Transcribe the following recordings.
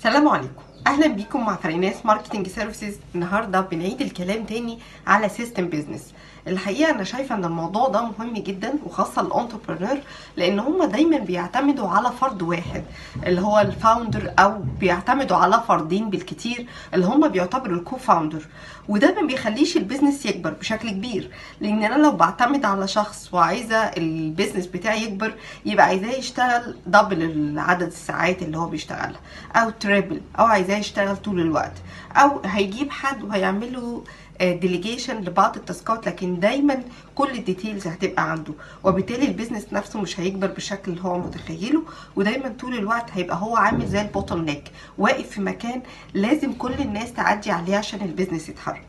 السلام عليكم. أهلا بيكم مع فريناس marketing services النهارده بنعيد الكلام تاني على system business الحقيقة أنا شايفة إن الموضوع ده مهم جدا وخاصة ال entrepreneur لأن هم دايما بيعتمدوا على فرد واحد اللي هو ال founder أو بيعتمدوا على فردين بالكتير اللي هم بيعتبروا ال co-founder وده ما بيخليش ال business يكبر بشكل كبير لأن أنا لو بعتمد على شخص وعايزة ال business بتاعي يكبر يبقى عايزاه يشتغل double عدد الساعات اللي هو بيشتغلها أو triple أو عايزاه يشتغل طول الوقت. أو هيجيب حد وهيعمل له delegation لبعض ال task ات لكن دايما كل ال details هتبقى عنده. وبالتالي ال business نفسه مش هيكبر بالشكل اللي هو متخيله ودايما طول الوقت هيبقى هو عامل زي ال bottleneck واقف في مكان لازم كل الناس تعدي عليه عشان ال business يتحرك.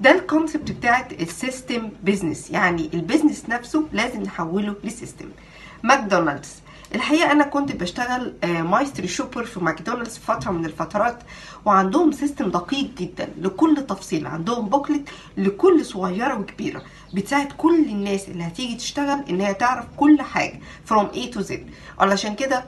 ده ال concept بتاعت ال system business يعني ال business نفسه لازم نحوله ل system ماكدونالدز الحقيقة أنا كنت بشتغل mystery shopper في ماكدونالدز فترة من الفترات وعندهم system دقيق جدا لكل تفصيل عندهم booklet لكل صغيرة وكبيرة بتساعد كل الناس اللي هتيجي تشتغل ان هي تعرف كل حاجة from A to Z. علشان كده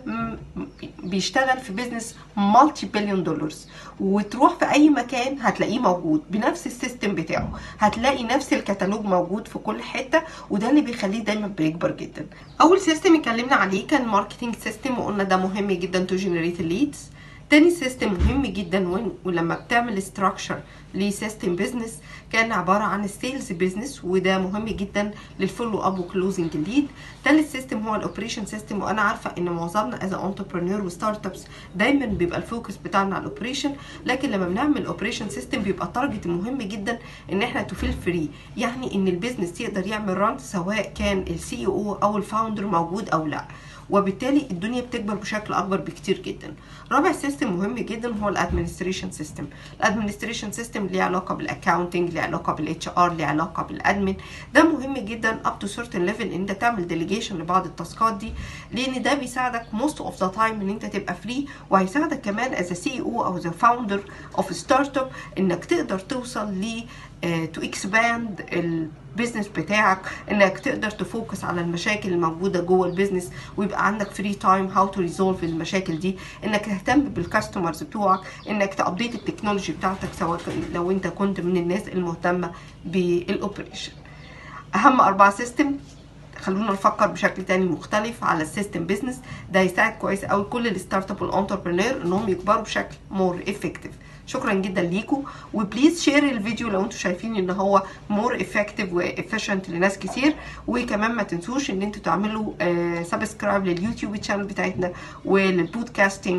بيشتغل في business multi billion dollars وتروح في أي مكان هتلاقيه موجود بنفس ال system بتاعه. هتلاقي نفس الكتالوج موجود في كل حتة وده اللي بيخليه دايما بيكبر جدا. أول system اتكلمنا عليه كان marketing system وقلنا ده مهم جدا to generate ال leads تاني system مهم جدا ولما بتعمل structure ل system business كان عبارة عن ال sales business وده مهم جدا لل follow up و closing ال lead تالت system هو ال operation system وأنا عارفة إن معظمنا as entrepreneur و startups دايما بيبقى ال focus بتاعنا على ال operation لكن لما بنعمل operation system بيبقى ال target المهم جدا إن إحنا to feel free يعني إن ال business يقدر يعمل run سواء كان ال CEO أو ال founder موجود أو لأ. وبالتالي الدنيا بتكبر بشكل أكبر بكتير جدا. رابع system مهم جدا هو ال administration system ال administration system ليه علاقة بال accounting ليه علاقة بال HR ليه علاقة بال admin ده مهم جدا up to certain level إن أنت تعمل delegation لبعض ال taskات دي لأن ده بيساعدك most of the time إن أنت تبقى free وهيساعدك كمان as CEO أو the founder of startup إنك تقدر توصل ل to expand ال business بتاعك إنك تقدر تfocus على المشاكل الموجودة جوه ال business ويبقى عندك free time how to resolve المشاكل دي. إنك تهتم بال customers بتوعك إنك تupdate ال technology بتاعتك سواء لو أنت كنت من الناس المهتمة بال operation أهم أربع system خلونا نفكر بشكل تاني مختلف على ال system business ده هيساعد كويس قوي كل ال startup وال entrepreneur إنهم يكبروا بشكل more effective شكرا جدا ليكم و please share الفيديو لو أنتم شايفين إن هو more effective و efficient لناس كتير. وكمان ما تنسوش إن أنتوا تعملوا subscribe لل YouTube channel بتاعتنا ولل podcasting